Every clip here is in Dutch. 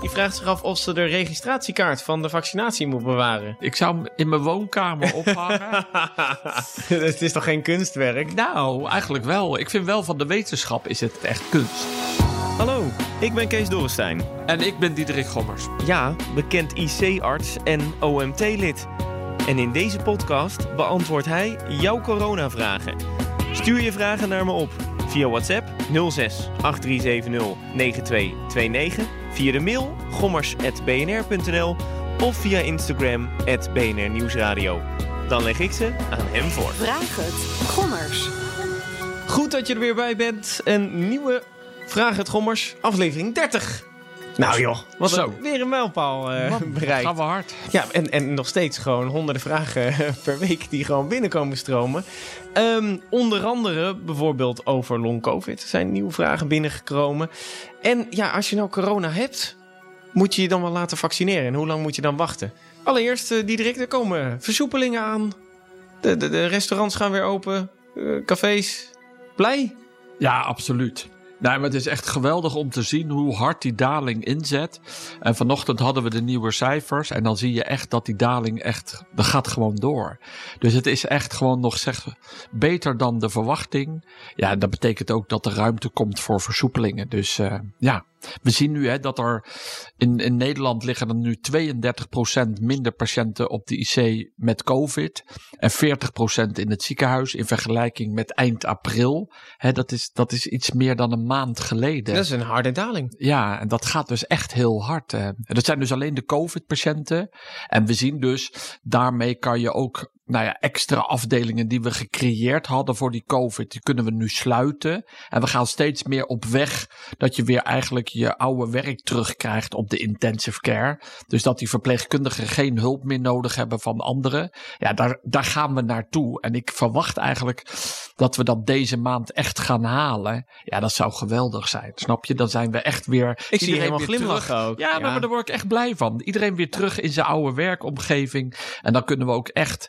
Die vraagt zich af of ze de registratiekaart van de vaccinatie moet bewaren. Ik zou hem in mijn woonkamer ophangen. Het is toch geen kunstwerk? nou, eigenlijk wel. Ik vind wel van de wetenschap is het echt kunst. Hallo, ik ben Kees Dorrestein. En ik ben Diederik Gommers. Ja, bekend IC-arts en OMT-lid. En in deze podcast beantwoordt hij jouw coronavragen. Stuur je vragen naar me op via WhatsApp 06 8370 9229, via de mail gommers.bnr.nl of via Instagram BNR Nieuwsradio. Dan leg ik ze aan hem voor. Vraag het. Gommers. Goed dat je er weer bij bent. Een nieuwe Vraag het Gommers, aflevering 30. Nou joh, wat Zo. weer een mijlpaal eh Man, bereikt. Gaan we hard. Ja, en, en nog steeds gewoon honderden vragen per week die gewoon binnenkomen stromen. Ehm, onder andere bijvoorbeeld over long covid. Er zijn nieuwe vragen binnengekomen. En ja, als je nou corona hebt, moet je je dan wel laten vaccineren. En hoe lang moet je dan wachten? Allereerst, eh, Diederik, er komen versoepelingen aan. De, de, de restaurants gaan weer open. eh, cafés. Blij? Ja, absoluut. Nee, maar het is echt geweldig om te zien hoe hard die daling inzet. En vanochtend hadden we de nieuwe cijfers. En dan zie je echt dat die daling echt, dat gaat gewoon door. Dus het is echt gewoon nog zeg, beter dan de verwachting. Ja, dat betekent ook dat er ruimte komt voor versoepelingen. Dus uh, ja, we zien nu hè, dat er in, in Nederland liggen er nu 32% minder patiënten op de IC met COVID. En 40% in het ziekenhuis in vergelijking met eind april. Hè, dat, is, dat is iets meer dan een maand geleden. Dat is een harde daling. Ja, en dat gaat dus echt heel hard. En dat zijn dus alleen de COVID-patiënten. En we zien dus, daarmee kan je ook nou ja, extra afdelingen die we gecreëerd hadden voor die COVID, die kunnen we nu sluiten. En we gaan steeds meer op weg dat je weer eigenlijk je oude werk terugkrijgt op de intensive care. Dus dat die verpleegkundigen geen hulp meer nodig hebben van anderen. Ja, daar, daar gaan we naartoe. En ik verwacht eigenlijk dat we dat deze maand echt gaan halen. Ja, dat zou geweldig zijn. Snap je? Dan zijn we echt weer. Ik zie helemaal glimlachen ook. Ja, ja. maar daar word ik echt blij van. Iedereen weer terug in zijn oude werkomgeving. En dan kunnen we ook echt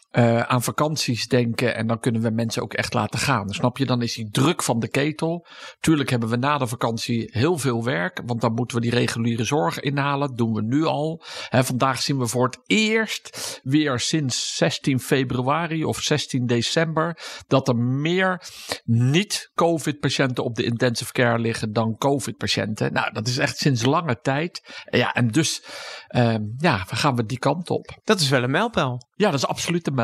uh, aan vakanties denken. En dan kunnen we mensen ook echt laten gaan. Snap je? Dan is die druk van de ketel. Tuurlijk hebben we na de vakantie heel veel werk. Want dan moeten we die reguliere zorg inhalen. Dat doen we nu al. He, vandaag zien we voor het eerst weer sinds 16 februari of 16 december. Dat er meer niet-COVID-patiënten op de intensive care liggen dan COVID-patiënten. Nou, dat is echt sinds lange tijd. Ja, en dus uh, ja, gaan we die kant op. Dat is wel een mijlpaal. Ja, dat is absoluut een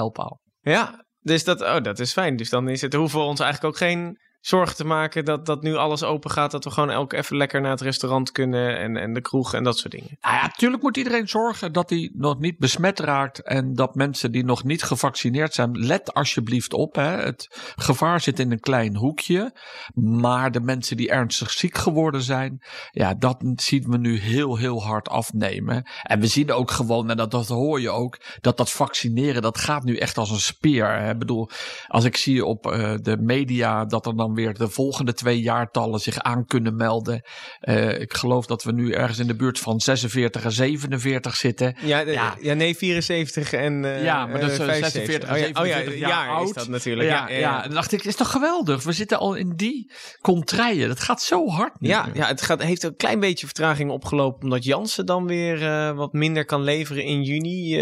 Ja, dus dat, oh, dat is fijn. Dus dan is het, hoeven we ons eigenlijk ook geen zorgen te maken dat, dat nu alles open gaat. Dat we gewoon elk even lekker naar het restaurant kunnen en, en de kroeg en dat soort dingen. Nou ja, natuurlijk moet iedereen zorgen dat hij nog niet besmet raakt. En dat mensen die nog niet gevaccineerd zijn, let alsjeblieft op. Hè. Het gevaar zit in een klein hoekje. Maar de mensen die ernstig ziek geworden zijn, ja, dat zien we nu heel, heel hard afnemen. En we zien ook gewoon, en dat, dat hoor je ook, dat dat vaccineren, dat gaat nu echt als een speer. Hè. Ik bedoel, als ik zie op uh, de media dat er dan weer de volgende twee jaartallen zich aan kunnen melden. Uh, ik geloof dat we nu ergens in de buurt van 46 en 47 zitten. Ja, de, ja. ja nee, 74 en uh, Ja, maar dat is 46 en 47 oh ja, oh ja, jaar, jaar oud. is dat natuurlijk. Ja, ja. Dan dacht ik, is toch geweldig? We zitten al in die contraien. Dat gaat zo hard nu. Ja, ja het gaat, heeft een klein beetje vertraging opgelopen omdat Jansen dan weer uh, wat minder kan leveren in juni.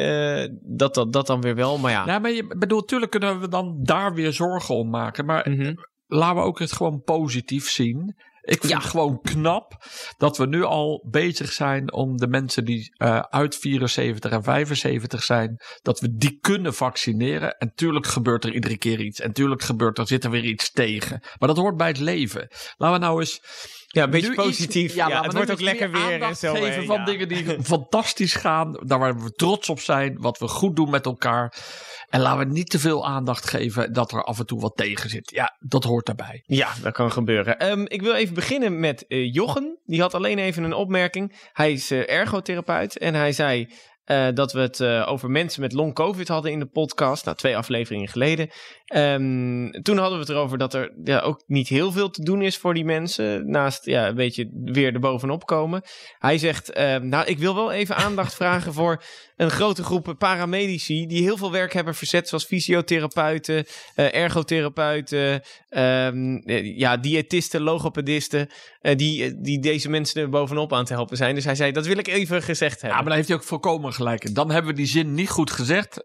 dat, dat, dat dan weer wel, maar ja. Ja, maar je bedoel, natuurlijk kunnen we dan daar weer zorgen om maken. Maar Mhm. Laten we ook het gewoon positief zien. Ik vind Ja. het gewoon knap dat we nu al bezig zijn om de mensen die uh, uit 74 en 75 zijn, dat we die kunnen vaccineren. En tuurlijk gebeurt er iedere keer iets. En tuurlijk gebeurt er, zit er weer iets tegen. Maar dat hoort bij het leven. Laten we nou eens Ja, een beetje nu iets- positief. Ja, het wordt ook lekker weer en aandacht zo. geven hè, van ja. dingen die fantastisch gaan. Daar waar we trots op zijn. Wat we goed doen met elkaar. En laten we niet te veel aandacht geven dat er af en toe wat tegen zit. Ja, dat hoort daarbij. Ja, dat kan gebeuren. Ehm, ik wil even beginnen met eh, Jochen. Die had alleen even een opmerking. Hij is eh, ergotherapeut en hij zei eh, dat we het over mensen met long covid hadden in de podcast. Nou, twee afleveringen geleden. Ehm, toen hadden we het erover dat er ja, ook niet heel veel te doen is voor die mensen. Naast ja, een beetje weer erbovenop komen. Hij zegt, ehm, nou ik wil wel even aandacht vragen voor een grote groep paramedici die heel veel werk hebben verzet, zoals fysiotherapeuten, eh, ergotherapeuten, ehm, eh, ja, diëtisten, logopedisten, eh, die, die deze mensen er bovenop aan te helpen zijn. Dus hij zei, dat wil ik even gezegd hebben. Ja, maar daar heeft hij ook volkomen gelijk. Dan hebben we die zin niet goed gezegd.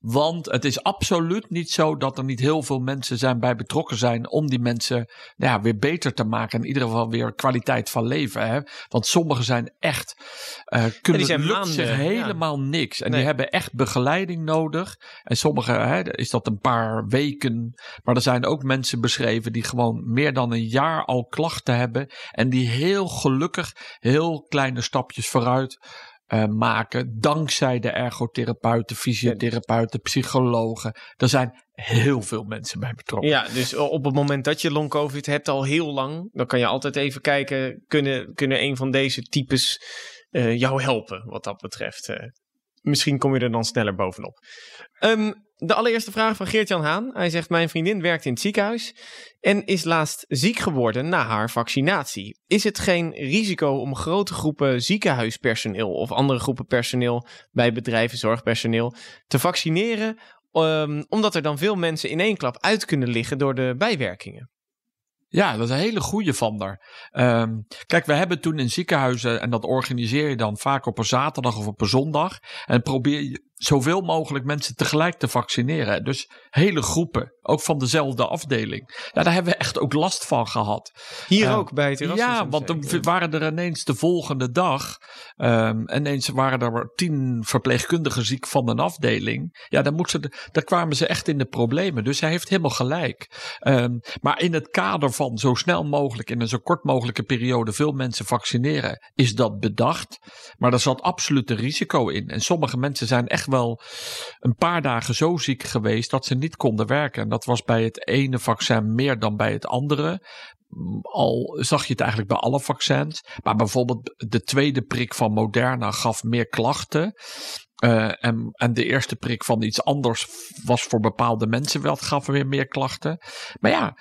want het is absoluut niet zo dat er niet heel veel mensen zijn bij betrokken zijn om die mensen nou ja, weer beter te maken. In ieder geval weer kwaliteit van leven. Hè? Want sommigen zijn echt, eh kunnen zijn lukt maanden, zich ja. helemaal niks. En Nee. die hebben echt begeleiding nodig. En sommigen hè, is dat een paar weken. Maar er zijn ook mensen beschreven die gewoon meer dan een jaar al klachten hebben. En die heel gelukkig heel kleine stapjes vooruit eh, maken. Dankzij de ergotherapeuten, fysiotherapeuten, psychologen. Er zijn heel veel mensen bij betrokken. Ja, dus op het moment dat je long covid hebt al heel lang, dan kan je altijd even kijken, kunnen, kunnen een van deze types eh, jou helpen wat dat betreft. Eh, misschien kom je er dan sneller bovenop. Ehm, de allereerste vraag van Geert-Jan Haan. Hij zegt, mijn vriendin werkt in het ziekenhuis en is laatst ziek geworden na haar vaccinatie. Is het geen risico om grote groepen ziekenhuispersoneel of andere groepen personeel bij bedrijven, zorgpersoneel, te vaccineren Ehm, omdat er dan veel mensen in één klap uit kunnen liggen door de bijwerkingen. Ja, dat is een hele goede van. Ehm, kijk, we hebben toen in ziekenhuizen, en dat organiseer je dan vaak op een zaterdag of op een zondag. En probeer je zoveel mogelijk mensen tegelijk te vaccineren. Dus hele groepen, ook van dezelfde afdeling. Ja, daar hebben we echt ook last van gehad. Hier Ja. ook bij het Erasmus Ja, want dan waren er ineens de volgende dag. ehm, ineens waren er tien verpleegkundigen ziek van een afdeling. Ja, dan, moet ze de, dan kwamen ze echt in de problemen. Dus hij heeft helemaal gelijk. Ehm, maar in het kader van zo snel mogelijk in een zo kort mogelijke periode veel mensen vaccineren, is dat bedacht. Maar er zat absoluut een risico in. En sommige mensen zijn echt wel een paar dagen zo ziek geweest dat ze niet konden werken. En dat was bij het ene vaccin meer dan bij het andere al zag je het eigenlijk bij alle vaccins. Maar bijvoorbeeld de tweede prik van Moderna gaf meer klachten. Eh, en, en de eerste prik van iets anders was voor bepaalde mensen wel, gaf weer meer klachten. Maar ja,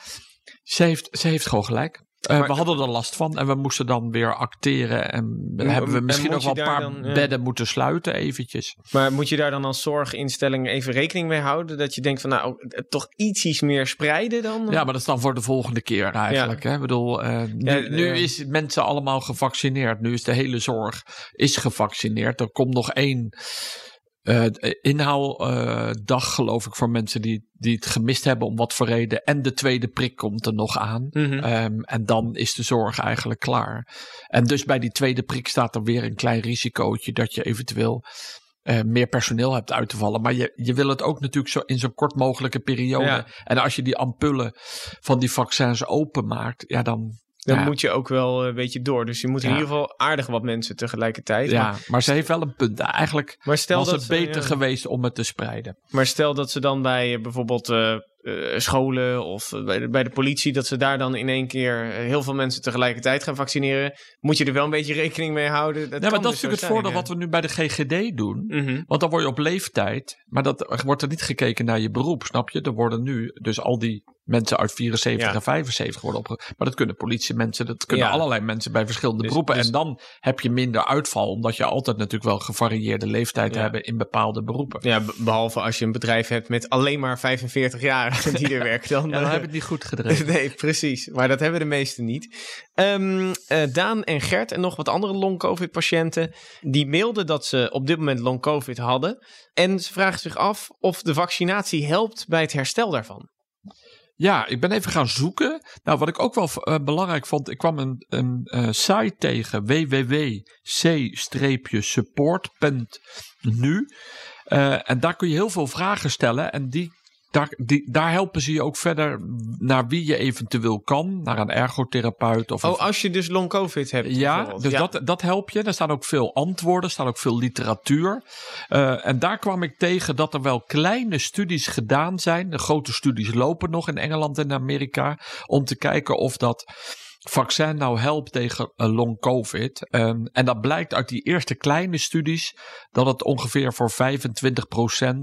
ze heeft, ze heeft gewoon gelijk. Eh, Maar- we hadden er last van en we moesten dan weer acteren. En En- hebben we en misschien nog wel een paar dan, ja. bedden moeten sluiten eventjes. Maar moet je daar dan als zorginstelling even rekening mee houden? Dat je denkt van nou, eh, toch ietsjes meer spreiden dan? Ja, maar dat is dan voor de volgende keer eigenlijk. Hè? Ik bedoel, eh, nu, Ja, eh, nu is mensen allemaal gevaccineerd. Nu is de hele zorg is gevaccineerd. Er komt nog één eh inhaaldag, geloof ik, voor mensen die, die het gemist hebben om wat voor reden. En de tweede prik komt er nog aan. Mhm. Ehm, en dan is de zorg eigenlijk klaar. En dus bij die tweede prik staat er weer een klein risicootje dat je eventueel eh, meer personeel hebt uit te vallen. Maar je, je wil het ook natuurlijk zo in zo'n kort mogelijke periode. Ja. En als je die ampullen van die vaccins openmaakt, ja dan. Dan ja, moet je ook wel een beetje door. Dus je moet in Ja. ieder geval aardig wat mensen tegelijkertijd. ja, Maar, maar ze heeft wel een punt. Eigenlijk maar stel was dat het ze- beter ja. geweest om het te spreiden. Maar stel dat ze dan bij eh, bijvoorbeeld eh, eh, scholen of eh, bij de, bij de politie, dat ze daar dan in één keer eh, heel veel mensen tegelijkertijd gaan vaccineren. Moet je er wel een beetje rekening mee houden. Dat Ja, maar dat dus is natuurlijk het voordeel wat we nu bij de GGD doen. Mhm. Want dan word je op leeftijd, maar dat wordt er niet gekeken naar je beroep, snap je? Er worden nu dus al die mensen uit 74 Ja. en 75 worden opge... Maar dat kunnen politiemensen, dat kunnen Ja. allerlei mensen bij verschillende Dus- beroepen. dus- En dan heb je minder uitval, omdat je altijd natuurlijk wel gevarieerde leeftijd Ja. hebt in bepaalde beroepen. Ja, be- behalve als je een bedrijf hebt met alleen maar 45 jaar die er werkt. Dan, Ja, dan eh, heb je het niet goed gedreven. Nee, precies. Maar dat hebben de meesten niet. Ehm, eh, Daan en Gert en nog wat andere long-covid-patiënten... die mailden dat ze op dit moment long-covid hadden. En ze vragen zich af of de vaccinatie helpt bij het herstel daarvan. Ja, ik ben even gaan zoeken. Nou, wat ik ook wel eh, belangrijk vond, ik kwam een, een eh, site tegen www.c-support.nu. Eh, en daar kun je heel veel vragen stellen en die, daar, die, daar helpen ze je ook verder naar wie je eventueel kan. Naar een ergotherapeut of een Oh, als je dus long-covid hebt ja, dus Dat, dat helpt je. Er staan ook veel antwoorden, er staan ook veel literatuur. Eh, en daar kwam ik tegen dat er wel kleine studies gedaan zijn. De grote studies lopen nog in Engeland en Amerika. Om te kijken of dat vaccin nou helpt tegen uh, long COVID. Um, en dat blijkt uit die eerste kleine studies dat het ongeveer voor 25%,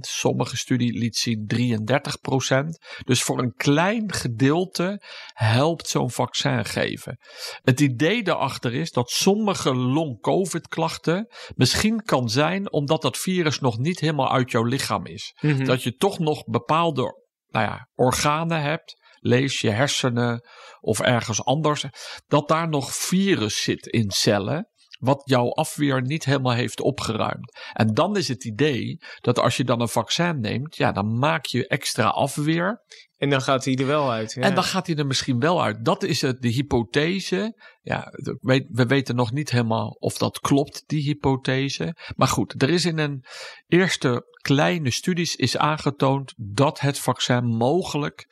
sommige studie liet zien 33%. Dus voor een klein gedeelte helpt zo'n vaccin geven. Het idee daarachter is dat sommige long COVID klachten misschien kan zijn omdat dat virus nog niet helemaal uit jouw lichaam is. Mm -hmm. Dat je toch nog bepaalde nou ja, organen hebt lees je hersenen of ergens anders, dat daar nog virus zit in cellen. Wat jouw afweer niet helemaal heeft opgeruimd. En dan is het idee dat als je dan een vaccin neemt, ja, dan maak je extra afweer. En dan gaat hij er wel uit. Ja. En dan gaat hij er misschien wel uit. Dat is het, de hypothese. Ja, we weten nog niet helemaal of dat klopt, die hypothese. Maar goed, er is in een eerste kleine studies is aangetoond dat het vaccin mogelijk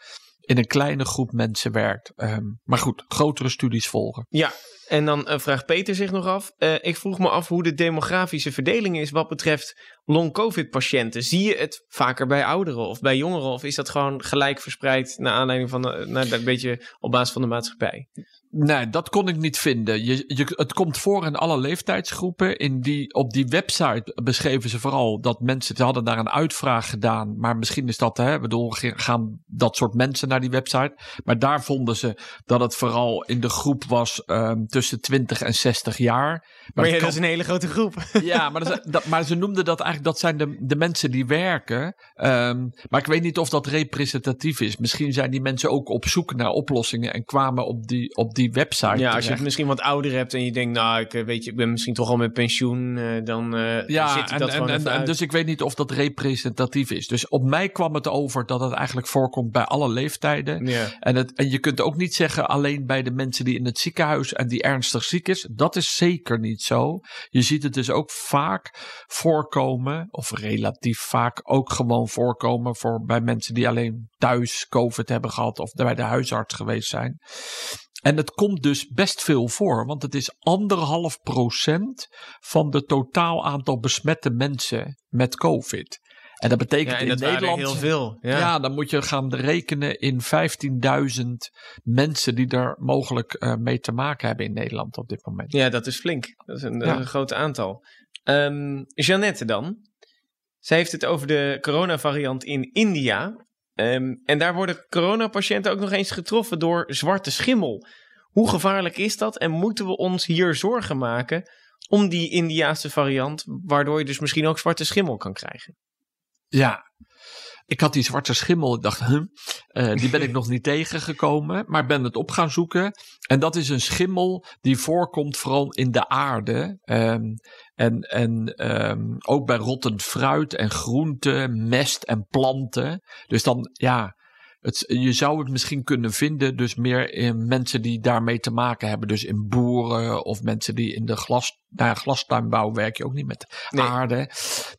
in een kleine groep mensen werkt. Um, maar goed, grotere studies volgen. Ja, en dan uh, vraagt Peter zich nog af. Uh, ik vroeg me af hoe de demografische verdeling is wat betreft long-covid-patiënten. Zie je het vaker bij ouderen of bij jongeren? Of is dat gewoon gelijk verspreid naar aanleiding van de, naar een beetje op basis van de maatschappij? Nee, dat kon ik niet vinden. Je, je, het komt voor in alle leeftijdsgroepen. In die, op die website beschreven ze vooral dat mensen ze hadden daar een uitvraag gedaan. Maar misschien is dat, hè, bedoel, gaan dat soort mensen naar die website. Maar daar vonden ze dat het vooral in de groep was um, tussen 20 en 60 jaar. Maar, maar ja, kan... dat is een hele grote groep. Ja, maar, dat, dat, maar ze noemden dat eigenlijk, dat zijn de, de mensen die werken. Um, maar ik weet niet of dat representatief is. Misschien zijn die mensen ook op zoek naar oplossingen en kwamen op die, op die die website. Ja, als je het misschien wat ouder hebt en je denkt, nou, ik eh, weet je, ik ben misschien toch al met pensioen, uh, dan uh, ja, zit en, dat en, en, en, dus ik weet niet of dat representatief is. Dus op mij kwam het over dat het eigenlijk voorkomt bij alle leeftijden. Ja. En, het, en je kunt ook niet zeggen alleen bij de mensen die in het ziekenhuis en die ernstig ziek is. Dat is zeker niet zo. Je ziet het dus ook vaak voorkomen, of relatief vaak ook gewoon voorkomen voor bij mensen die alleen thuis COVID hebben gehad of bij de huisarts geweest zijn. En het komt dus best veel voor, want het is anderhalf procent van de totaal aantal besmette mensen met COVID. En dat betekent ja, en in dat Nederland. heel veel. Ja. Ja. dan moet je gaan rekenen in 15.000 mensen die er mogelijk uh, mee te maken hebben in Nederland op dit moment. ja, dat is flink. Dat is een, ja. een groot aantal. Um, Jeannette dan. Zij heeft het over de coronavariant in India. Um, en daar worden coronapatiënten ook nog eens getroffen door zwarte schimmel. Hoe gevaarlijk is dat en moeten we ons hier zorgen maken om die Indiaanse variant, waardoor je dus misschien ook zwarte schimmel kan krijgen? Ja, ik had die zwarte schimmel. Ik dacht, huh, uh, die ben ik nog niet tegengekomen. Maar ben het op gaan zoeken. En dat is een schimmel die voorkomt vooral in de aarde. Um, en en um, ook bij rottend fruit en groenten, mest en planten. Dus dan, ja, het, je zou het misschien kunnen vinden, dus meer in mensen die daarmee te maken hebben. Dus in boeren of mensen die in de glas, nou, glastuinbouw werk je ook niet met nee. aarde. Nee,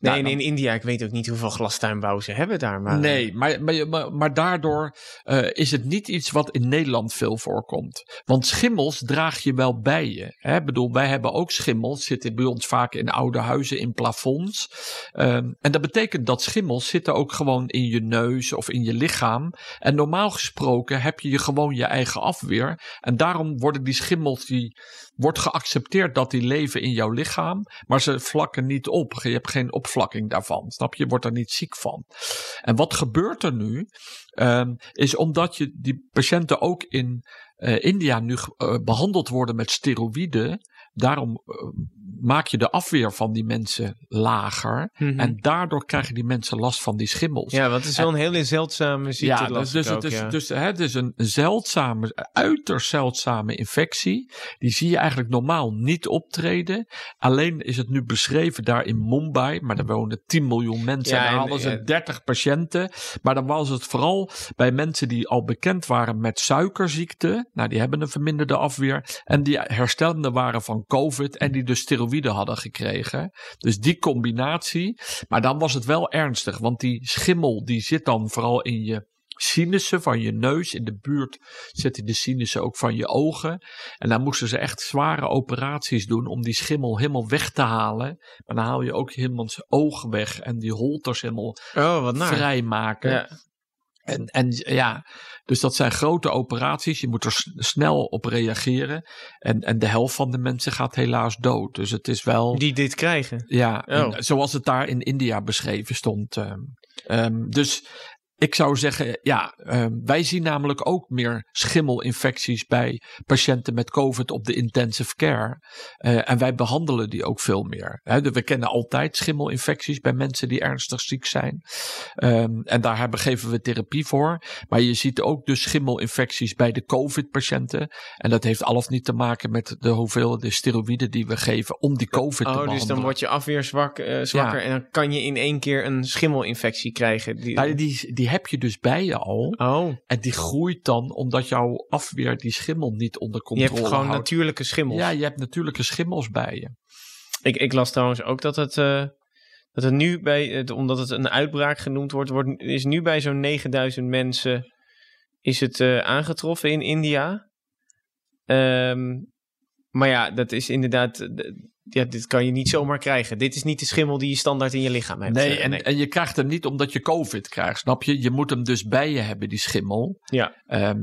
Nou, en dan- in India, ik weet ook niet hoeveel glastuinbouw ze hebben daar. Maar, Nee, maar, maar, maar, maar daardoor eh, is het niet iets wat in Nederland veel voorkomt. Want schimmels draag je wel bij je. Hè? Ik bedoel, wij hebben ook schimmels, zitten bij ons vaak in oude huizen, in plafonds. Ehm, en dat betekent dat schimmels zitten ook gewoon in je neus of in je lichaam. En normaal gesproken heb je je gewoon je eigen afweer. En daarom worden die schimmels, die wordt geaccepteerd dat die leven in jouw lichaam. Maar ze vlakken niet op. Je hebt geen opvlakking daarvan. Snap je? Je wordt er niet ziek van. En wat gebeurt er nu? Ehm, is omdat je die patiënten ook in eh, India nu eh, behandeld worden met steroïden. Daarom eh, maak je de afweer van die mensen lager. Mhm. En daardoor krijgen die mensen last van die schimmels. Ja, want het is wel een hele zeldzame ziekte. Ja, dus, dus, ook, het is, ja. dus hè, het is een zeldzame, uiterst zeldzame infectie. Die zie je eigenlijk normaal niet optreden. Alleen is het nu beschreven daar in Mumbai. Maar daar wonen 10 miljoen mensen. Ja, en daar en, hadden ze ja. 30 patiënten. Maar dan was het vooral bij mensen die al bekend waren met suikerziekte. Nou, die hebben een verminderde afweer. En die herstellende waren van COVID. En die dus steroïden hadden gekregen. Dus die combinatie. Maar dan was het wel ernstig. Want die schimmel die zit dan vooral in je sinussen van je neus. In de buurt zitten de sinussen ook van je ogen. En dan moesten ze echt zware operaties doen om die schimmel helemaal weg te halen. Maar dan haal je ook helemaal zijn ogen weg en die holters helemaal Oh, wat vrijmaken. Ja. En, en ja, dus dat zijn grote operaties. Je moet er snel op reageren. En, en de helft van de mensen gaat helaas dood. Dus het is wel. Die dit krijgen. Ja, Oh. en zoals het daar in India beschreven stond. ehm. Ehm, dus ik zou zeggen, ja, ehm, wij zien namelijk ook meer schimmelinfecties bij patiënten met COVID op de intensive care. Eh, en wij behandelen die ook veel meer. Hè, we kennen altijd schimmelinfecties bij mensen die ernstig ziek zijn. Ehm, en daar hebben, geven we therapie voor. Maar je ziet ook dus schimmelinfecties bij de COVID-patiënten. En dat heeft al of niet te maken met de hoeveelheid steroïden die we geven om die COVID te Oh, behandelen. dus dan wordt je afweer zwak, eh, zwakker Ja. en dan kan je in één keer een schimmelinfectie krijgen. Die, Nou, die, die heb je dus bij je al. oh, En die groeit dan omdat jouw afweer die schimmel niet onder je controle hebt gewoon houdt. natuurlijke schimmels. Ja, je hebt natuurlijke schimmels bij je. Ik, ik las trouwens ook dat het, eh, dat het nu bij, het, omdat het een uitbraak genoemd wordt, wordt is nu bij zo'n 9000 mensen is het eh, aangetroffen in India. Ehm, maar ja, dat is inderdaad, ja, dit kan je niet zomaar krijgen. Dit is niet de schimmel die je standaard in je lichaam hebt. Nee, Eh, en, en je krijgt hem niet omdat je COVID krijgt, snap je? Je moet hem dus bij je hebben, die schimmel. Ja. Ehm,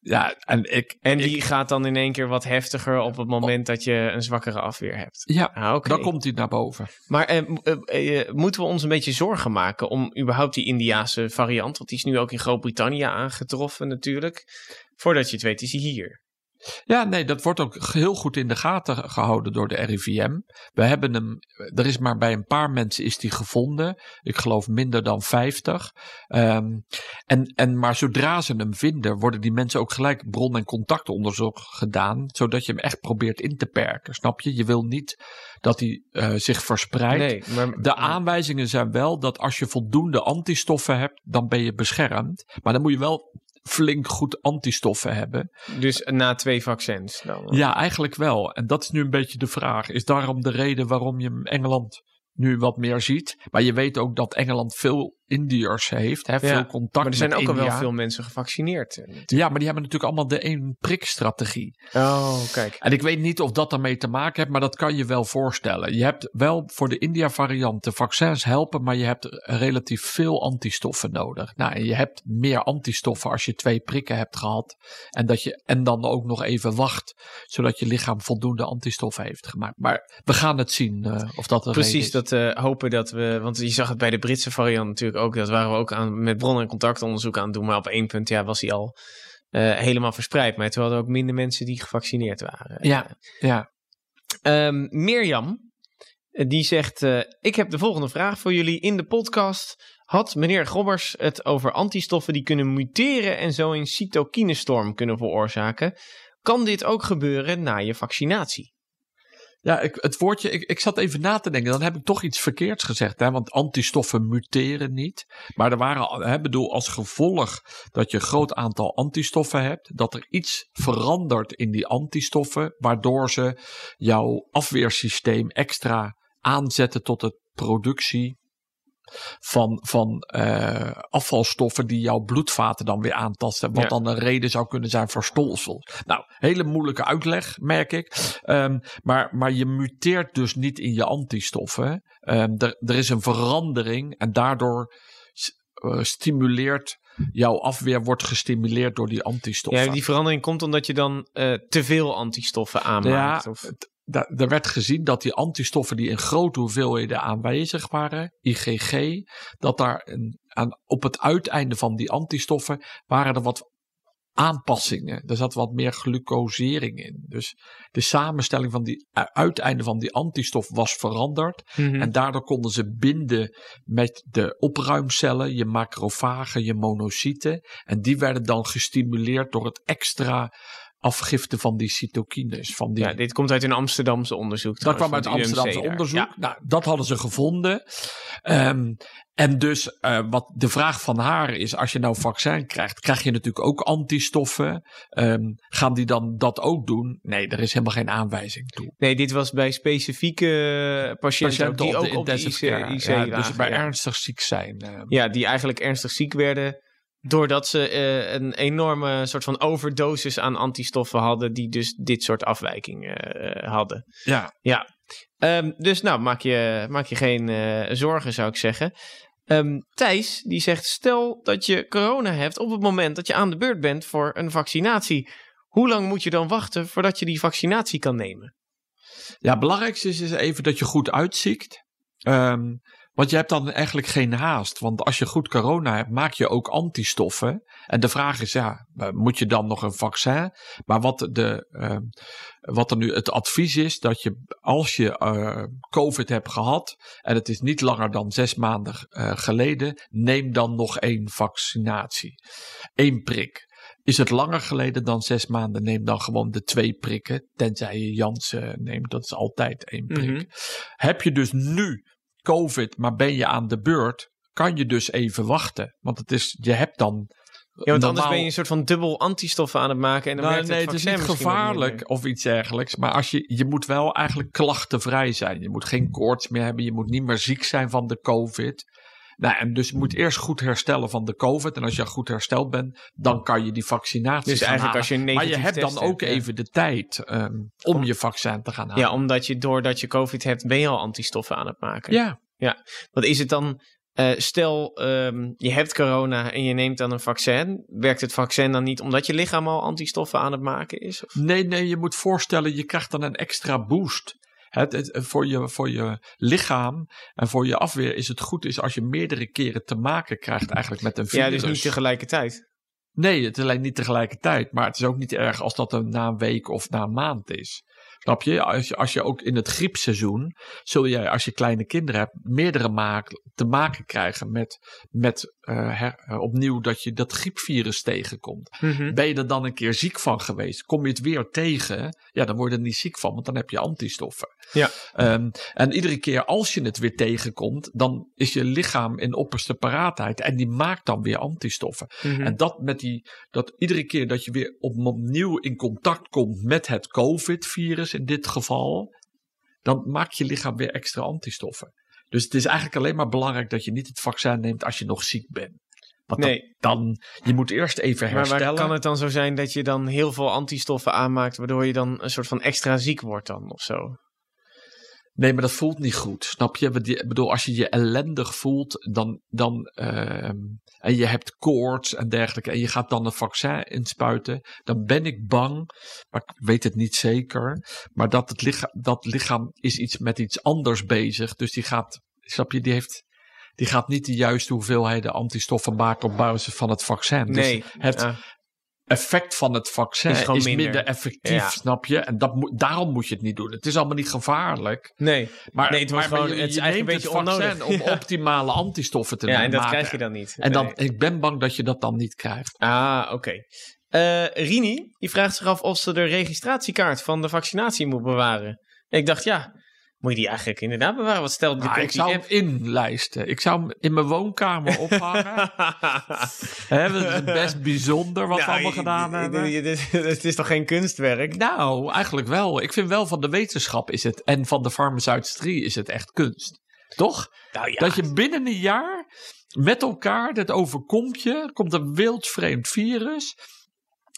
ja, en ik... En die ik- gaat dan in één keer wat heftiger op het moment dat je een zwakkere afweer hebt. ja, Ah, oké. dan komt hij naar boven. Maar eh, eh, eh, moeten we ons een beetje zorgen maken om überhaupt die Indiaanse variant? Want die is nu ook in Groot-Brittannië aangetroffen natuurlijk. Voordat je het weet is hij hier. Ja, nee, dat wordt ook heel goed in de gaten gehouden door de RIVM. We hebben hem, er is maar bij een paar mensen is die gevonden. Ik geloof minder dan 50. Ehm, en, en, maar zodra ze hem vinden, worden die mensen ook gelijk bron- en contactonderzoek gedaan. Zodat je hem echt probeert in te perken. Snap je? Je wil niet dat hij eh, zich verspreidt. Nee, maar De aanwijzingen zijn wel dat als je voldoende antistoffen hebt, dan ben je beschermd. Maar dan moet je wel flink goed antistoffen hebben. dus na twee vaccins dan. Ja, eigenlijk wel. En dat is nu een beetje de vraag. Is daarom de reden waarom je Engeland nu wat meer ziet? Maar je weet ook dat Engeland veel Indiërs heeft. Hè, veel Ja, contact Maar er zijn met ook al wel veel mensen gevaccineerd. Ja, maar die hebben natuurlijk allemaal de één prik strategie. Oh, kijk. En ik weet niet of dat daarmee te maken heeft, maar dat kan je wel voorstellen. Je hebt wel voor de India-variant de vaccins helpen, maar je hebt relatief veel antistoffen nodig. Nou, en je hebt meer antistoffen als je twee prikken hebt gehad. En, dat je, en dan ook nog even wacht, zodat je lichaam voldoende antistoffen heeft gemaakt. Maar we gaan het zien eh, of dat reden Precies, is. Eh, hopen dat we. Want je zag het bij de Britse variant natuurlijk ook. Dat waren we ook aan, met bron- en contactonderzoek aan het doen. Maar op één punt ja, was hij al eh, helemaal verspreid. Maar toen hadden ook minder mensen die gevaccineerd waren. Ja, ja. Ehm, Mirjam, eh, die zegt: Ik heb de volgende vraag voor jullie. In de podcast had meneer Gobbers het over antistoffen die kunnen muteren en zo een cytokinestorm kunnen veroorzaken. Kan dit ook gebeuren na je vaccinatie? Ja, ik, het woordje, ik, ik zat even na te denken. Dan heb ik toch iets verkeerds gezegd. Hè? Want antistoffen muteren niet. Maar er waren, hè, bedoel, als gevolg dat je een groot aantal antistoffen hebt. Dat er iets verandert in die antistoffen. Waardoor ze jouw afweersysteem extra aanzetten tot de productie van, van eh, afvalstoffen die jouw bloedvaten dan weer aantasten. Wat Ja. dan een reden zou kunnen zijn voor stolsel. Nou, hele moeilijke uitleg, merk ik. Ehm, maar, maar je muteert dus niet in je antistoffen. Ehm, er, is een verandering en daardoor eh, stimuleert jouw afweer wordt gestimuleerd door die antistoffen. Ja, die verandering komt omdat je dan eh, te veel antistoffen aanmaakt. Ja, of... er werd gezien dat die antistoffen die in grote hoeveelheden aanwezig waren, IgG, dat daar een, aan, op het uiteinde van die antistoffen waren er wat aanpassingen. Er zat wat meer glucosering in. Dus de samenstelling van die uiteinde van die antistof was veranderd. Mhm. En daardoor konden ze binden met de opruimcellen, je macrofagen, je monocyten. En die werden dan gestimuleerd door het extra afgifte van die cytokines. Van die Ja, dit komt uit een Amsterdamse onderzoek. dat kwam uit het Amsterdamse daar. onderzoek. Nou, dat hadden ze gevonden. Ehm, en dus eh, wat de vraag van haar is, als je nou vaccin krijgt, krijg je natuurlijk ook antistoffen. Ehm, gaan die dan dat ook doen? Nee, er is helemaal geen aanwijzing toe. Nee, dit was bij specifieke patiënten, die op ook de op de IC, Ja, dus bij ja. ernstig ziek zijn. eh. Ja, die eigenlijk ernstig ziek werden. Doordat ze eh, een enorme soort van overdosis aan antistoffen hadden. Die dus dit soort afwijkingen eh, hadden. ja. Ja. Ehm, dus nou, maak je, maak je geen eh, zorgen zou ik zeggen. Ehm, Thijs die zegt: Stel dat je corona hebt op het moment dat je aan de beurt bent voor een vaccinatie. Hoe lang moet je dan wachten voordat je die vaccinatie kan nemen? Ja, het belangrijkste is, is even dat je goed uitziet. Ehm, want je hebt dan eigenlijk geen haast. Want als je goed corona hebt, maak je ook antistoffen. En de vraag is, ja, eh, moet je dan nog een vaccin? Maar wat, de, ehm, wat er nu het advies is, dat je als je eh, COVID hebt gehad en het is niet langer dan zes maanden eh, geleden, neem dan nog één vaccinatie. Eén prik. Is het langer geleden dan zes maanden, neem dan gewoon de twee prikken. Tenzij je Janssen neemt, dat is altijd één prik. Mhm. Heb je dus nu COVID, maar ben je aan de beurt, kan je dus even wachten. Want het is, je hebt dan. Ja, want anders ben je een soort van dubbel antistoffen aan het maken. En dan nou, werkt nee, het het is niet gevaarlijk of iets dergelijks. Maar als je, je moet wel eigenlijk klachtenvrij zijn. Je moet geen koorts meer hebben. Je moet niet meer ziek zijn van de COVID. Nou, en dus je moet eerst goed herstellen van de COVID. En als je goed hersteld bent, dan kan je die vaccinatie Dus gaan eigenlijk halen. als je Maar je hebt dan ook hebt, ja. even de tijd ehm, om je vaccin te gaan halen. Ja, omdat je doordat je COVID hebt, ben je al antistoffen aan het maken. ja. Wat is het dan? eh, stel, ehm, je hebt corona en je neemt dan een vaccin. Werkt het vaccin dan niet omdat je lichaam al antistoffen aan het maken is? Of? Nee, nee, je moet voorstellen, je krijgt dan een extra boost. Het, het, voor, je, voor je lichaam en voor je afweer is het goed is als je meerdere keren te maken krijgt eigenlijk met een virus. Ja, dus niet tegelijkertijd. Nee, het is alleen niet tegelijkertijd. Maar het is ook niet erg als dat een, na een week of na een maand is. Snap je? Als je, als je ook in het griepseizoen, zul jij als je kleine kinderen hebt, meerdere maak, te maken krijgen met, met eh, her- eh, opnieuw dat je dat griepvirus tegenkomt. Mhm. Ben je er dan een keer ziek van geweest? Kom je het weer tegen? Ja, dan word je er niet ziek van, want dan heb je antistoffen. Ja. Ehm, en iedere keer als je het weer tegenkomt, dan is je lichaam in opperste paraatheid. En die maakt dan weer antistoffen. Mhm. En dat met die, dat iedere keer dat je weer op, opnieuw in contact komt met het COVID-virus in dit geval, dan maakt je lichaam weer extra antistoffen. Dus het is eigenlijk alleen maar belangrijk dat je niet het vaccin neemt als je nog ziek bent. Want dan- Nee. dan, je moet eerst even Maar herstellen. waar kan het dan zo zijn dat je dan heel veel antistoffen aanmaakt, waardoor je dan een soort van extra ziek wordt dan of zo? Nee, maar dat voelt niet goed. Snap je? Ik bedoel, als je je ellendig voelt, dan, dan ehm, en je hebt koorts en dergelijke, en je gaat dan een vaccin inspuiten, dan ben ik bang, maar ik weet het niet zeker, maar dat het lichaam, dat lichaam is iets met iets anders bezig. Dus die gaat, snap je, die heeft, die gaat niet de juiste hoeveelheden antistoffen maken op basis van het vaccin. Dus Nee. het Ja. Effect van het vaccin Is minder. effectief, Ja. snap je? En dat daarom moet je het niet doen. Het is allemaal niet gevaarlijk. Nee. Maar, Nee, het maar gewoon- je, het is je eigenlijk neemt een beetje het vaccin onnodig. om Ja. optimale antistoffen te Ja, en dat maken. krijg je dan niet. En dan, ik ben bang dat je dat dan niet krijgt. Ah, oké. Eh, Rini, die vraagt zich af of ze de registratiekaart van de vaccinatie moet bewaren. En ik dacht, ja, moet je die eigenlijk inderdaad bewaren? Wat stelt de Nou, ik zou hem inlijsten. Ik zou hem in mijn woonkamer ophangen. Dat is best bijzonder wat we allemaal gedaan hebben. Het is toch geen kunstwerk? Nou, eigenlijk wel. Ik vind wel van de wetenschap is het en van de farmaceutische is het echt kunst. Toch? Nou ja, Dat je binnen een jaar met elkaar, dat overkomt je, komt een wildvreemd virus.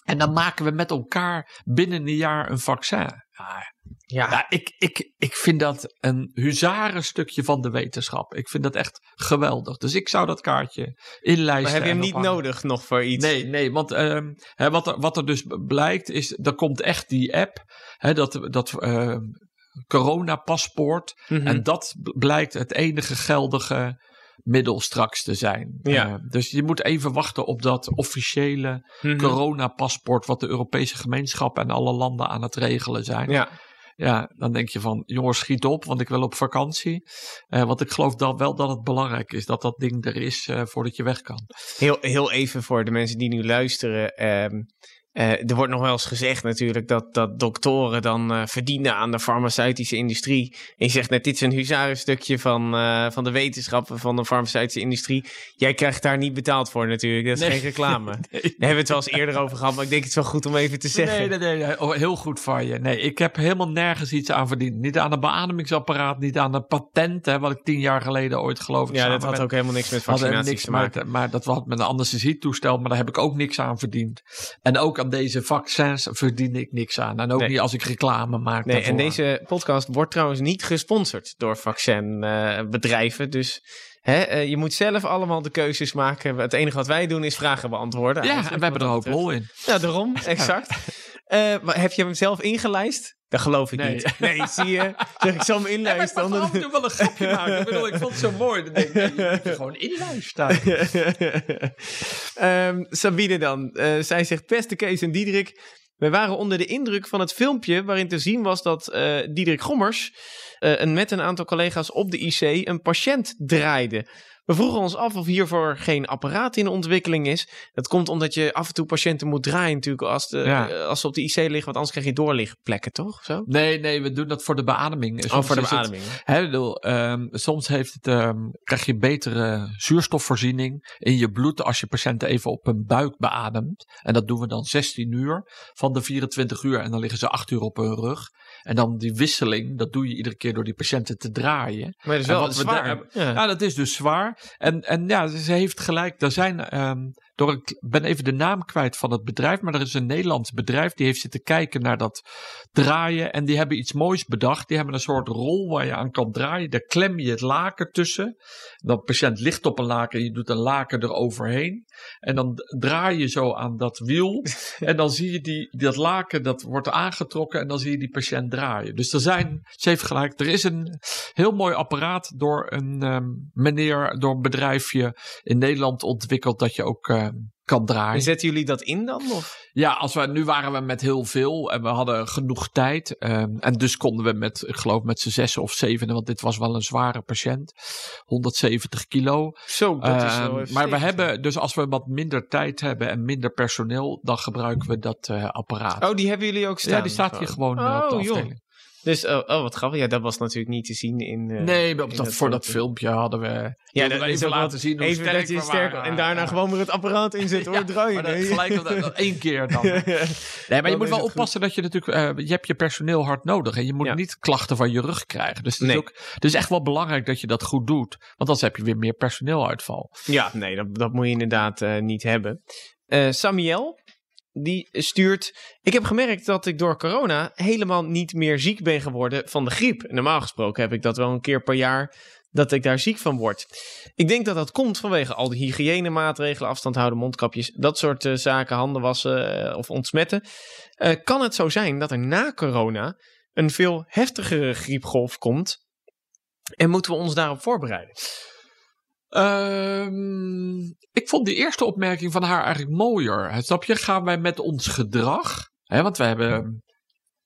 En dan maken we met elkaar binnen een jaar een vaccin. Ja, ja. ja, ik, ik, ik vind dat een huzarenstukje van de wetenschap. Ik vind dat echt geweldig. Dus ik zou dat kaartje inlijsten. maar heb je hem niet nodig nog voor iets? Nee, nee, want ehm, hè, wat, er, wat er dus blijkt is, er komt echt die app, hè, dat, dat ehm, coronapaspoort. Mhm. En dat blijkt het enige geldige middel straks te zijn. Ja. Eh, dus je moet even wachten op dat officiële Mhm. coronapaspoort wat de Europese gemeenschap en alle landen aan het regelen zijn. Ja. Ja, dan denk je van, jongens, schiet op, want ik wil op vakantie. Eh, want ik geloof dan wel dat het belangrijk is dat dat ding er is eh, voordat je weg kan. Heel, heel even voor de mensen die nu luisteren. ehm, eh, er wordt nog wel eens gezegd natuurlijk dat, dat doktoren dan eh, verdienen aan de farmaceutische industrie. En je zegt net, dit is een huzarenstukje van, eh, van de wetenschappen van de farmaceutische industrie. Jij krijgt daar niet betaald voor natuurlijk, dat is Nee. geen reclame. Daar hebben we het wel eens eerder over gehad, maar ik denk het is wel goed om even te zeggen. Nee, nee, nee, nee. Oh, heel goed van je. Nee, ik heb helemaal nergens iets aan verdiend. Niet aan een beademingsapparaat, niet aan een patent, hè, wat ik tien jaar geleden ooit geloof ik ja, dat had met- ook helemaal niks met vaccinaties niks te maken. Maar, maar dat had met een anesthesietoestel, maar daar heb ik ook niks aan verdiend. En ook aan deze vaccins verdien ik niks aan. En ook Nee. niet als ik reclame maak Nee, en deze podcast wordt trouwens niet gesponsord door vaccinbedrijven. dus Hè, eh, je moet zelf allemaal de keuzes maken. Het enige wat wij doen is vragen beantwoorden. Ja, en we hebben er hoop dat lol in. Ja, daarom, exact. Eh, maar heb je hem zelf ingelijst? Dat geloof ik Nee. niet. Nee, zie je? Zeg, ik zal hem inlijsten. Ja, maar ik mag wel een grapje maken. Ik bedoel, ik vond het zo mooi. Dan denk ik, nee, je moet gewoon inluisteren. Ehm, Sabine dan. Eh, zij zegt, beste Kees en Diederik. Wij waren onder de indruk van het filmpje waarin te zien was dat eh Diederik Gommers eh, een, met een aantal collega's op de IC een patiënt draaide. We vroegen ons af of hiervoor geen apparaat in ontwikkeling is. Dat komt omdat je af en toe patiënten moet draaien natuurlijk als, de, Ja. eh, als ze op de IC liggen, want anders krijg je doorligplekken, toch? Zo? Nee, nee, we doen dat voor de beademing. Oh, Soms voor de het- beademing. Bedoel, ehm, soms heeft het, ehm, krijg je betere zuurstofvoorziening in je bloed als je patiënten even op hun buik beademt. En dat doen we dan 16 uur van de 24 uur en dan liggen ze 8 uur op hun rug. En dan die wisseling, dat doe je iedere keer door die patiënten te draaien. Maar dat is wel zwaar. daar- Ja. Ja, dat is dus zwaar. En, en ja, ze heeft gelijk. Er zijn, ehm, door ik ben even de naam kwijt van het bedrijf, maar er is een Nederlands bedrijf die heeft zitten kijken naar dat draaien. En die hebben iets moois bedacht. Die hebben een soort rol waar je aan kan draaien. Daar klem je het laken tussen. Dan de patiënt ligt op een laken en je doet een laken eroverheen. En dan draai je zo aan dat wiel. en dan zie je die, dat laken, dat wordt aangetrokken en dan zie je die patiënt draaien. Dus er zijn, ze heeft gelijk, er is een heel mooi apparaat door een ehm, meneer, door een bedrijfje in Nederland ontwikkeld dat je ook ehm, kan draaien. En zetten jullie dat in dan? Of? Ja, als we, nu waren we met heel veel en we hadden genoeg tijd. ehm, en dus konden we met, ik geloof met z'n zes of zevenen, want dit was wel een zware patiënt. 170 kilo. Zo, dat is wel Ehm, maar we hebben, dus als we wat minder tijd hebben en minder personeel, dan gebruiken we dat eh, apparaat. Oh, die hebben jullie ook staan? ja, die staat hier gewoon eh, op de Oh, afdeling. Dus, oh, oh, wat grappig. Ja, dat was natuurlijk niet te zien in... eh, Nee, maar op in dat, voor dat filmpje hadden we. Ja, dat even ook laten zien hoe even sterk we sterk. En daarna Ja. gewoon weer het apparaat inzetten hoor, Ja, draaien. maar dat gelijk dat, dat één keer dan. Nee, maar je moet wel oppassen dat je natuurlijk, eh, je hebt je personeel hard nodig en je moet niet klachten van je rug krijgen. Dus het, Nee. is ook, het is echt wel belangrijk dat je dat goed doet, want anders heb je weer meer personeeluitval. Ja, nee, dat, dat moet je inderdaad eh, niet hebben. Eh, Samuel, die stuurt... Ik heb gemerkt dat ik door corona helemaal niet meer ziek ben geworden van de griep. Normaal gesproken heb ik dat wel een keer per jaar dat ik daar ziek van word. Ik denk dat dat komt vanwege al die hygiënemaatregelen, afstand houden, mondkapjes, dat soort eh, zaken, handen wassen eh, of ontsmetten. Eh, kan het zo zijn dat er na corona een veel heftigere griepgolf komt? En moeten we ons daarop voorbereiden? Ehm, ik vond die eerste opmerking van haar eigenlijk mooier. Snap je? Gaan wij met ons gedrag, hè, want we hebben.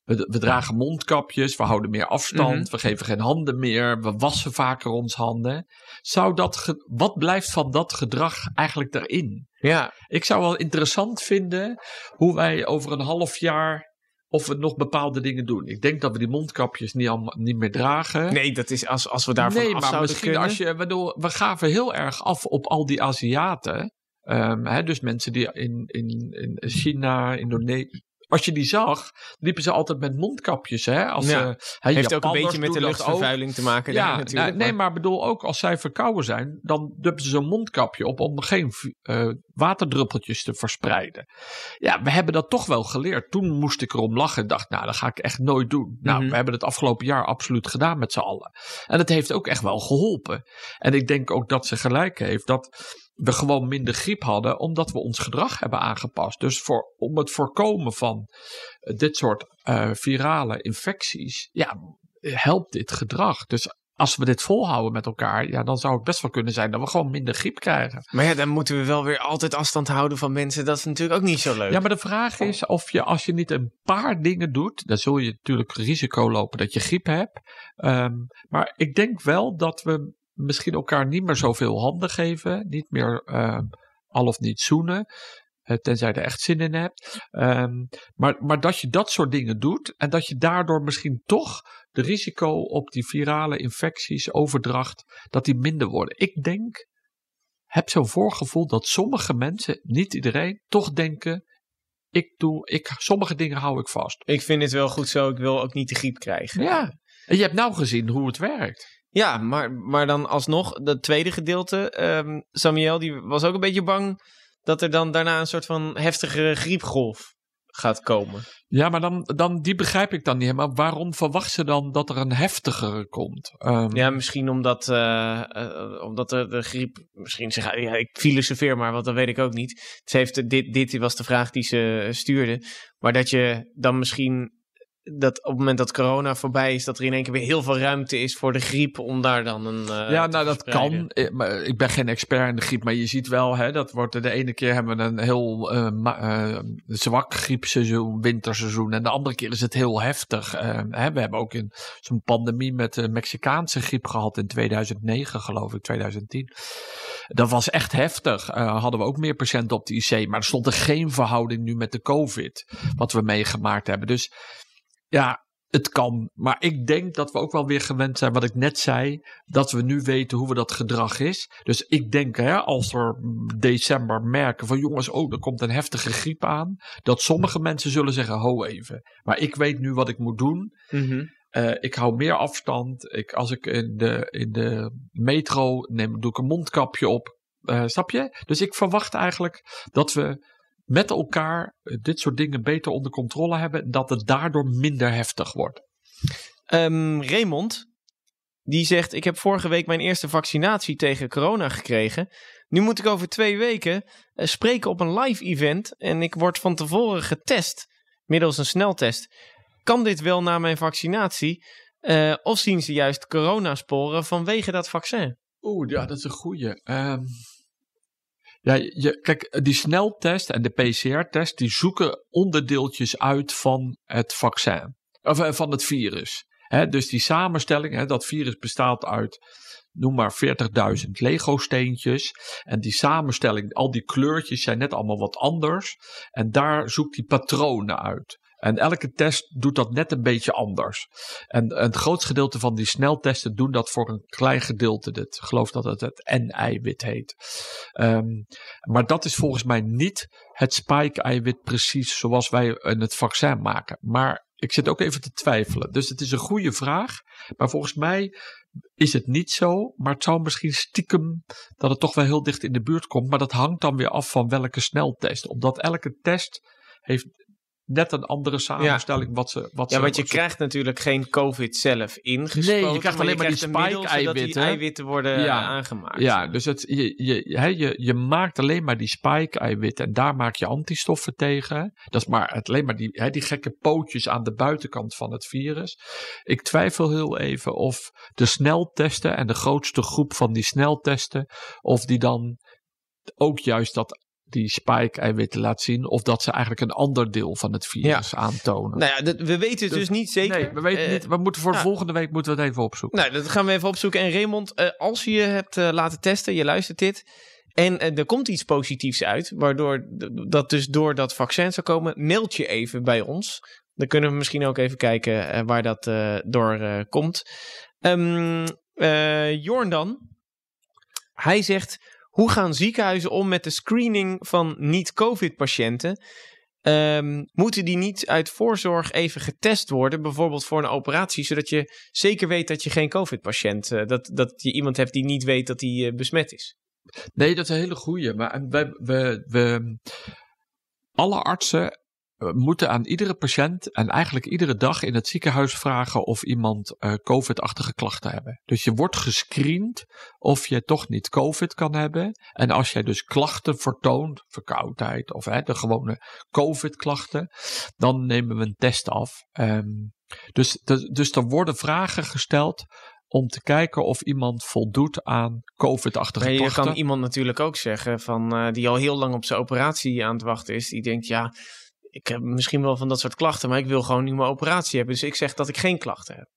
We, we dragen mondkapjes, we houden meer afstand, Mhm. we geven geen handen meer, we wassen vaker ons handen. Zou dat wat blijft van dat gedrag eigenlijk erin? Ja, Ik zou wel interessant vinden hoe wij over een half jaar of we nog bepaalde dingen doen. Ik denk dat we die mondkapjes niet, allemaal, niet meer dragen. Nee, dat is als, als we daarvan nee, af maar zouden misschien kunnen. als je, bedoel, we gaven heel erg af op al die Aziaten. Ehm, hè, dus mensen die in, in, in China, Indonesië. Als je die zag, liepen ze altijd met mondkapjes. Hè? Als, Ja. eh, Heeft ook een beetje met de ook. luchtvervuiling te maken. Ja, daar natuurlijk. nou, nee, maar bedoel ook als zij verkouden zijn, dan duppen ze zo'n mondkapje op om geen eh, waterdruppeltjes te verspreiden. Ja, we hebben dat toch wel geleerd. Toen moest ik erom lachen en dacht, nou, dat ga ik echt nooit doen. Nou, Mhm. we hebben het afgelopen jaar absoluut gedaan met z'n allen. En het heeft ook echt wel geholpen. En ik denk ook dat ze gelijk heeft dat we gewoon minder griep hadden, omdat we ons gedrag hebben aangepast. Dus voor, om het voorkomen van eh, dit soort eh, virale infecties, ja, helpt dit gedrag. Dus als we dit volhouden met elkaar, ja, dan zou het best wel kunnen zijn dat we gewoon minder griep krijgen. Maar ja, dan moeten we wel weer altijd afstand houden van mensen. Dat is natuurlijk ook niet zo leuk. Ja, maar de vraag is of je, als je niet een paar dingen doet, dan zul je natuurlijk risico lopen dat je griep hebt. Ehm, maar ik denk wel dat we misschien elkaar niet meer zoveel handen geven, niet meer ehm, al of niet zoenen. eh, Tenzij je er echt zin in hebt. Ehm, maar, maar dat je dat soort dingen doet. En dat je daardoor misschien toch de risico op die virale infecties, overdracht, dat die minder worden. Ik denk, heb zo'n voorgevoel dat sommige mensen, niet iedereen, toch denken. Ik doe, ik, sommige dingen hou ik vast. Ik vind het wel goed zo. Ik wil ook niet de griep krijgen. Ja. En je hebt nou gezien hoe het werkt. Ja, maar, maar dan alsnog, dat tweede gedeelte. ehm, Samuel die was ook een beetje bang dat er dan daarna een soort van heftige griepgolf gaat komen. Ja, maar dan, dan, die begrijp ik dan niet. Maar waarom verwacht ze dan dat er een heftigere komt? Um, ja, misschien omdat, uh, uh, omdat de, de, griep. Misschien zeg ja, ik filosofeer maar, want dat weet ik ook niet. Ze heeft, dit, dit was de vraag die ze stuurde. Maar dat je dan misschien dat op het moment dat corona voorbij is, dat er in één keer weer heel veel ruimte is voor de griep om daar dan een. Uh, ja, nou dat kan. Ik ben geen expert in de griep, maar je ziet wel, hè, dat wordt de ene keer hebben we een heel uh, uh, zwak griepseizoen, winterseizoen, en de andere keer is het heel heftig. Hè, we hebben ook in zo'n pandemie met de Mexicaanse griep gehad in 2009, geloof ik, 2010. Dat was echt heftig. hadden we ook meer patiënten op de IC, maar er stond er geen verhouding nu met de COVID, wat we meegemaakt hebben. Dus ja, het kan. Maar ik denk dat we ook wel weer gewend zijn, wat ik net zei, dat we nu weten hoe we dat gedrag is. Dus ik denk, hè, als we december merken van jongens, oh, er komt een heftige griep aan, dat sommige mensen zullen zeggen, ho even. Maar ik weet nu wat ik moet doen. Mm -hmm. uh, ik hou meer afstand. Ik, als ik in de, in de metro neem, doe ik een mondkapje op. Uh, snap je? Dus ik verwacht eigenlijk dat we met elkaar dit soort dingen beter onder controle hebben, dat het daardoor minder heftig wordt. Um, Raymond, die zegt: Ik heb vorige week mijn eerste vaccinatie tegen corona gekregen. Nu moet ik over twee weken uh, spreken op een live event en ik word van tevoren getest middels een sneltest. Kan dit wel na mijn vaccinatie? Uh, of zien ze juist coronasporen vanwege dat vaccin? Oeh, ja, dat is een goeie. Um, ja, je, kijk, die sneltest en de PCR-test, die zoeken onderdeeltjes uit van het vaccin. Of van het virus. Dus die samenstelling, dat virus bestaat uit, noem maar 40.000 Lego-steentjes. En die samenstelling, al die kleurtjes zijn net allemaal wat anders. En daar zoekt die patronen uit. En elke test doet dat net een beetje anders. En, en het gedeelte van die sneltesten doen dat voor een klein gedeelte. Ik geloof dat het het N-eiwit heet. Um, maar dat is volgens mij niet het spike-eiwit precies zoals wij in het vaccin maken. Maar ik zit ook even te twijfelen. Dus het is een goede vraag. Maar volgens mij is het niet zo. Maar het zou misschien stiekem dat het toch wel heel dicht in de buurt komt. Maar dat hangt dan weer af van welke sneltest. Omdat elke test heeft net een andere samenstelling ja. wat ze wat Ja, ze, want je krijgt natuurlijk geen COVID zelf ingespoten. Nee, je krijgt alleen maar, je die spike-eiwitten. die eiwitten worden ja. aangemaakt. Ja, dus het, je, je, he, je, je maakt alleen maar die spike-eiwitten en daar maak je antistoffen tegen. Dat is maar het, alleen maar die, he, die gekke pootjes aan de buitenkant van het virus. Ik twijfel heel even of de sneltesten en de grootste groep van die sneltesten, of die dan ook juist dat die spike-eiwitten laat zien. Of dat ze eigenlijk een ander deel van het virus ja. aantonen. Nou ja, dat, we weten het dus, dus, niet zeker. Nee, we weten uh, niet. We moeten voor volgende week moeten we het even opzoeken. Nou, dat gaan we even opzoeken. En Raymond, uh, als je je hebt uh, laten testen, je luistert dit. En er komt iets positiefs uit, waardoor dat dus door dat vaccin zou komen, mailt je even bij ons. Dan kunnen we misschien ook even kijken waar dat door komt. Um, Jorn dan, hij zegt... Hoe gaan ziekenhuizen om met de screening van niet-COVID-patiënten? Um, moeten die niet uit voorzorg even getest worden, bijvoorbeeld voor een operatie, zodat je zeker weet dat je geen COVID-patiënt, uh, dat, dat je iemand hebt die niet weet dat hij uh, besmet is? Nee, dat is een hele goeie. Maar we, we, we, alle artsen moeten aan iedere patiënt en eigenlijk iedere dag in het ziekenhuis vragen of iemand uh, COVID-achtige klachten hebben. Dus je wordt gescreend of je toch niet COVID kan hebben. En als jij dus klachten vertoont, verkoudheid of hè, de gewone COVID-klachten, dan nemen we een test af. Um, dus, de, dus er worden vragen gesteld om te kijken of iemand voldoet aan COVID-achtige nee, klachten. Je kan iemand natuurlijk ook zeggen van, uh, die al heel lang op zijn operatie aan het wachten is. Die denkt, ja, ik heb misschien wel van dat soort klachten, maar ik wil gewoon nu mijn operatie hebben. Dus ik zeg dat ik geen klachten heb.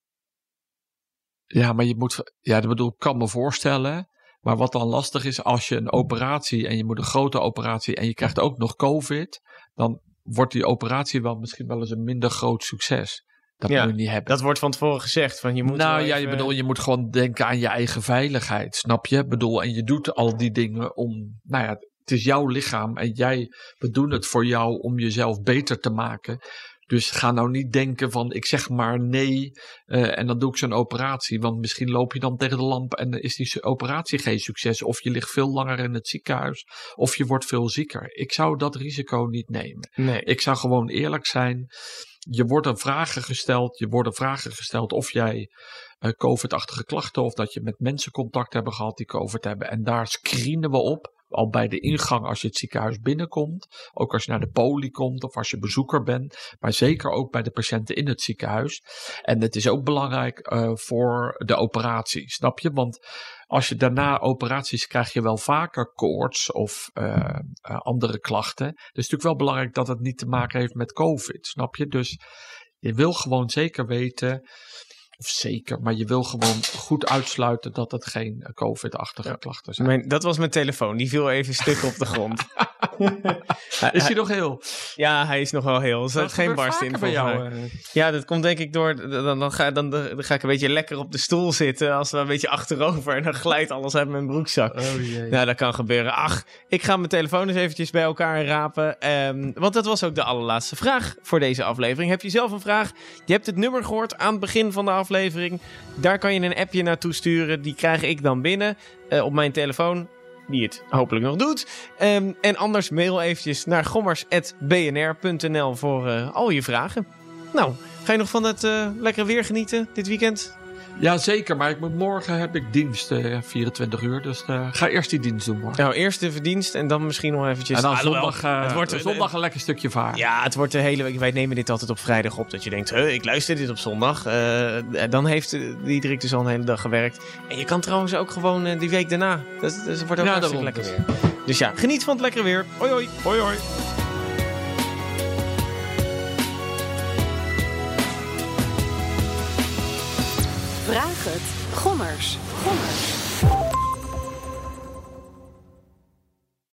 Ja, maar je moet, ja, dat bedoel, ik kan me voorstellen. Maar wat dan lastig is, als je een operatie en je moet een grote operatie en je krijgt ook nog COVID, dan wordt die operatie wel misschien wel eens een minder groot succes. Dat ja, moet je niet hebben. Dat wordt van tevoren gezegd. Van je moet nou ja, even... je bedoel, je moet gewoon denken aan je eigen veiligheid, snap je? bedoel, en je doet al die dingen om, nou ja, het is jouw lichaam en jij, we doen het voor jou om jezelf beter te maken. Dus ga nou niet denken van ik zeg maar nee uh, en dan doe ik zo'n operatie. Want misschien loop je dan tegen de lamp en is die operatie geen succes. Of je ligt veel langer in het ziekenhuis. Of je wordt veel zieker. Ik zou dat risico niet nemen. Nee. Ik zou gewoon eerlijk zijn. Je wordt er vragen gesteld. Je worden vragen gesteld of jij uh, COVID-achtige klachten. Of dat je met mensen contact hebben gehad die COVID hebben. En daar screenen we op al bij de ingang als je het ziekenhuis binnenkomt. Ook als je naar de poli komt of als je bezoeker bent. Maar zeker ook bij de patiënten in het ziekenhuis. En het is ook belangrijk uh, voor de operatie, snap je? Want als je daarna operaties krijg je wel vaker koorts of uh, uh, andere klachten. Dus het is natuurlijk wel belangrijk dat het niet te maken heeft met COVID, snap je? Dus je wil gewoon zeker weten of zeker, maar je wil gewoon goed uitsluiten dat het geen eh, COVID-achtige ja. klachten zijn. Mijn, dat was mijn telefoon, die viel even stuk op de grond. is hij nog heel? Ja, hij is nog wel heel. Er zit geen barst in bij jou. Uh... Ja, dat komt denk ik door. Dan, dan, ga, dan, dan, ga ik een beetje lekker op de stoel zitten. Als we een beetje achterover. En dan glijdt alles uit mijn broekzak. Oh, jee. Nou, dat kan gebeuren. Ach, ik ga mijn telefoon eens eventjes bij elkaar rapen. Um, want dat was ook de allerlaatste vraag voor deze aflevering. Heb je zelf een vraag? Je hebt het nummer gehoord aan het begin van de aflevering. Daar kan je een appje naartoe sturen. Die krijg ik dan binnen uh, op mijn telefoon die het hopelijk nog doet. Um, en anders mail eventjes naar gommers.bnr.nl voor uh, al je vragen. Nou, ga je nog van het uh, lekkere weer genieten dit weekend? Ja, zeker. Maar ik moet, morgen heb ik dienst, uh, 24 uur. Dus uh, ga eerst die dienst doen morgen. Nou, eerst de verdienst en dan misschien nog eventjes... En dan zondag, uh, het wordt, zondag een lekker stukje vaar. Ja, het wordt de hele week... Wij nemen dit altijd op vrijdag op. Dat je denkt, ik luister dit op zondag. dan heeft Diederik dus al een hele dag gewerkt. En je kan trouwens ook gewoon die week daarna. Dus het wordt ook ja, hartstikke lekker weer. Dus ja, geniet van het lekkere weer. Hoi hoi. Hoi hoi. Vraag het. Gommers. Gommers.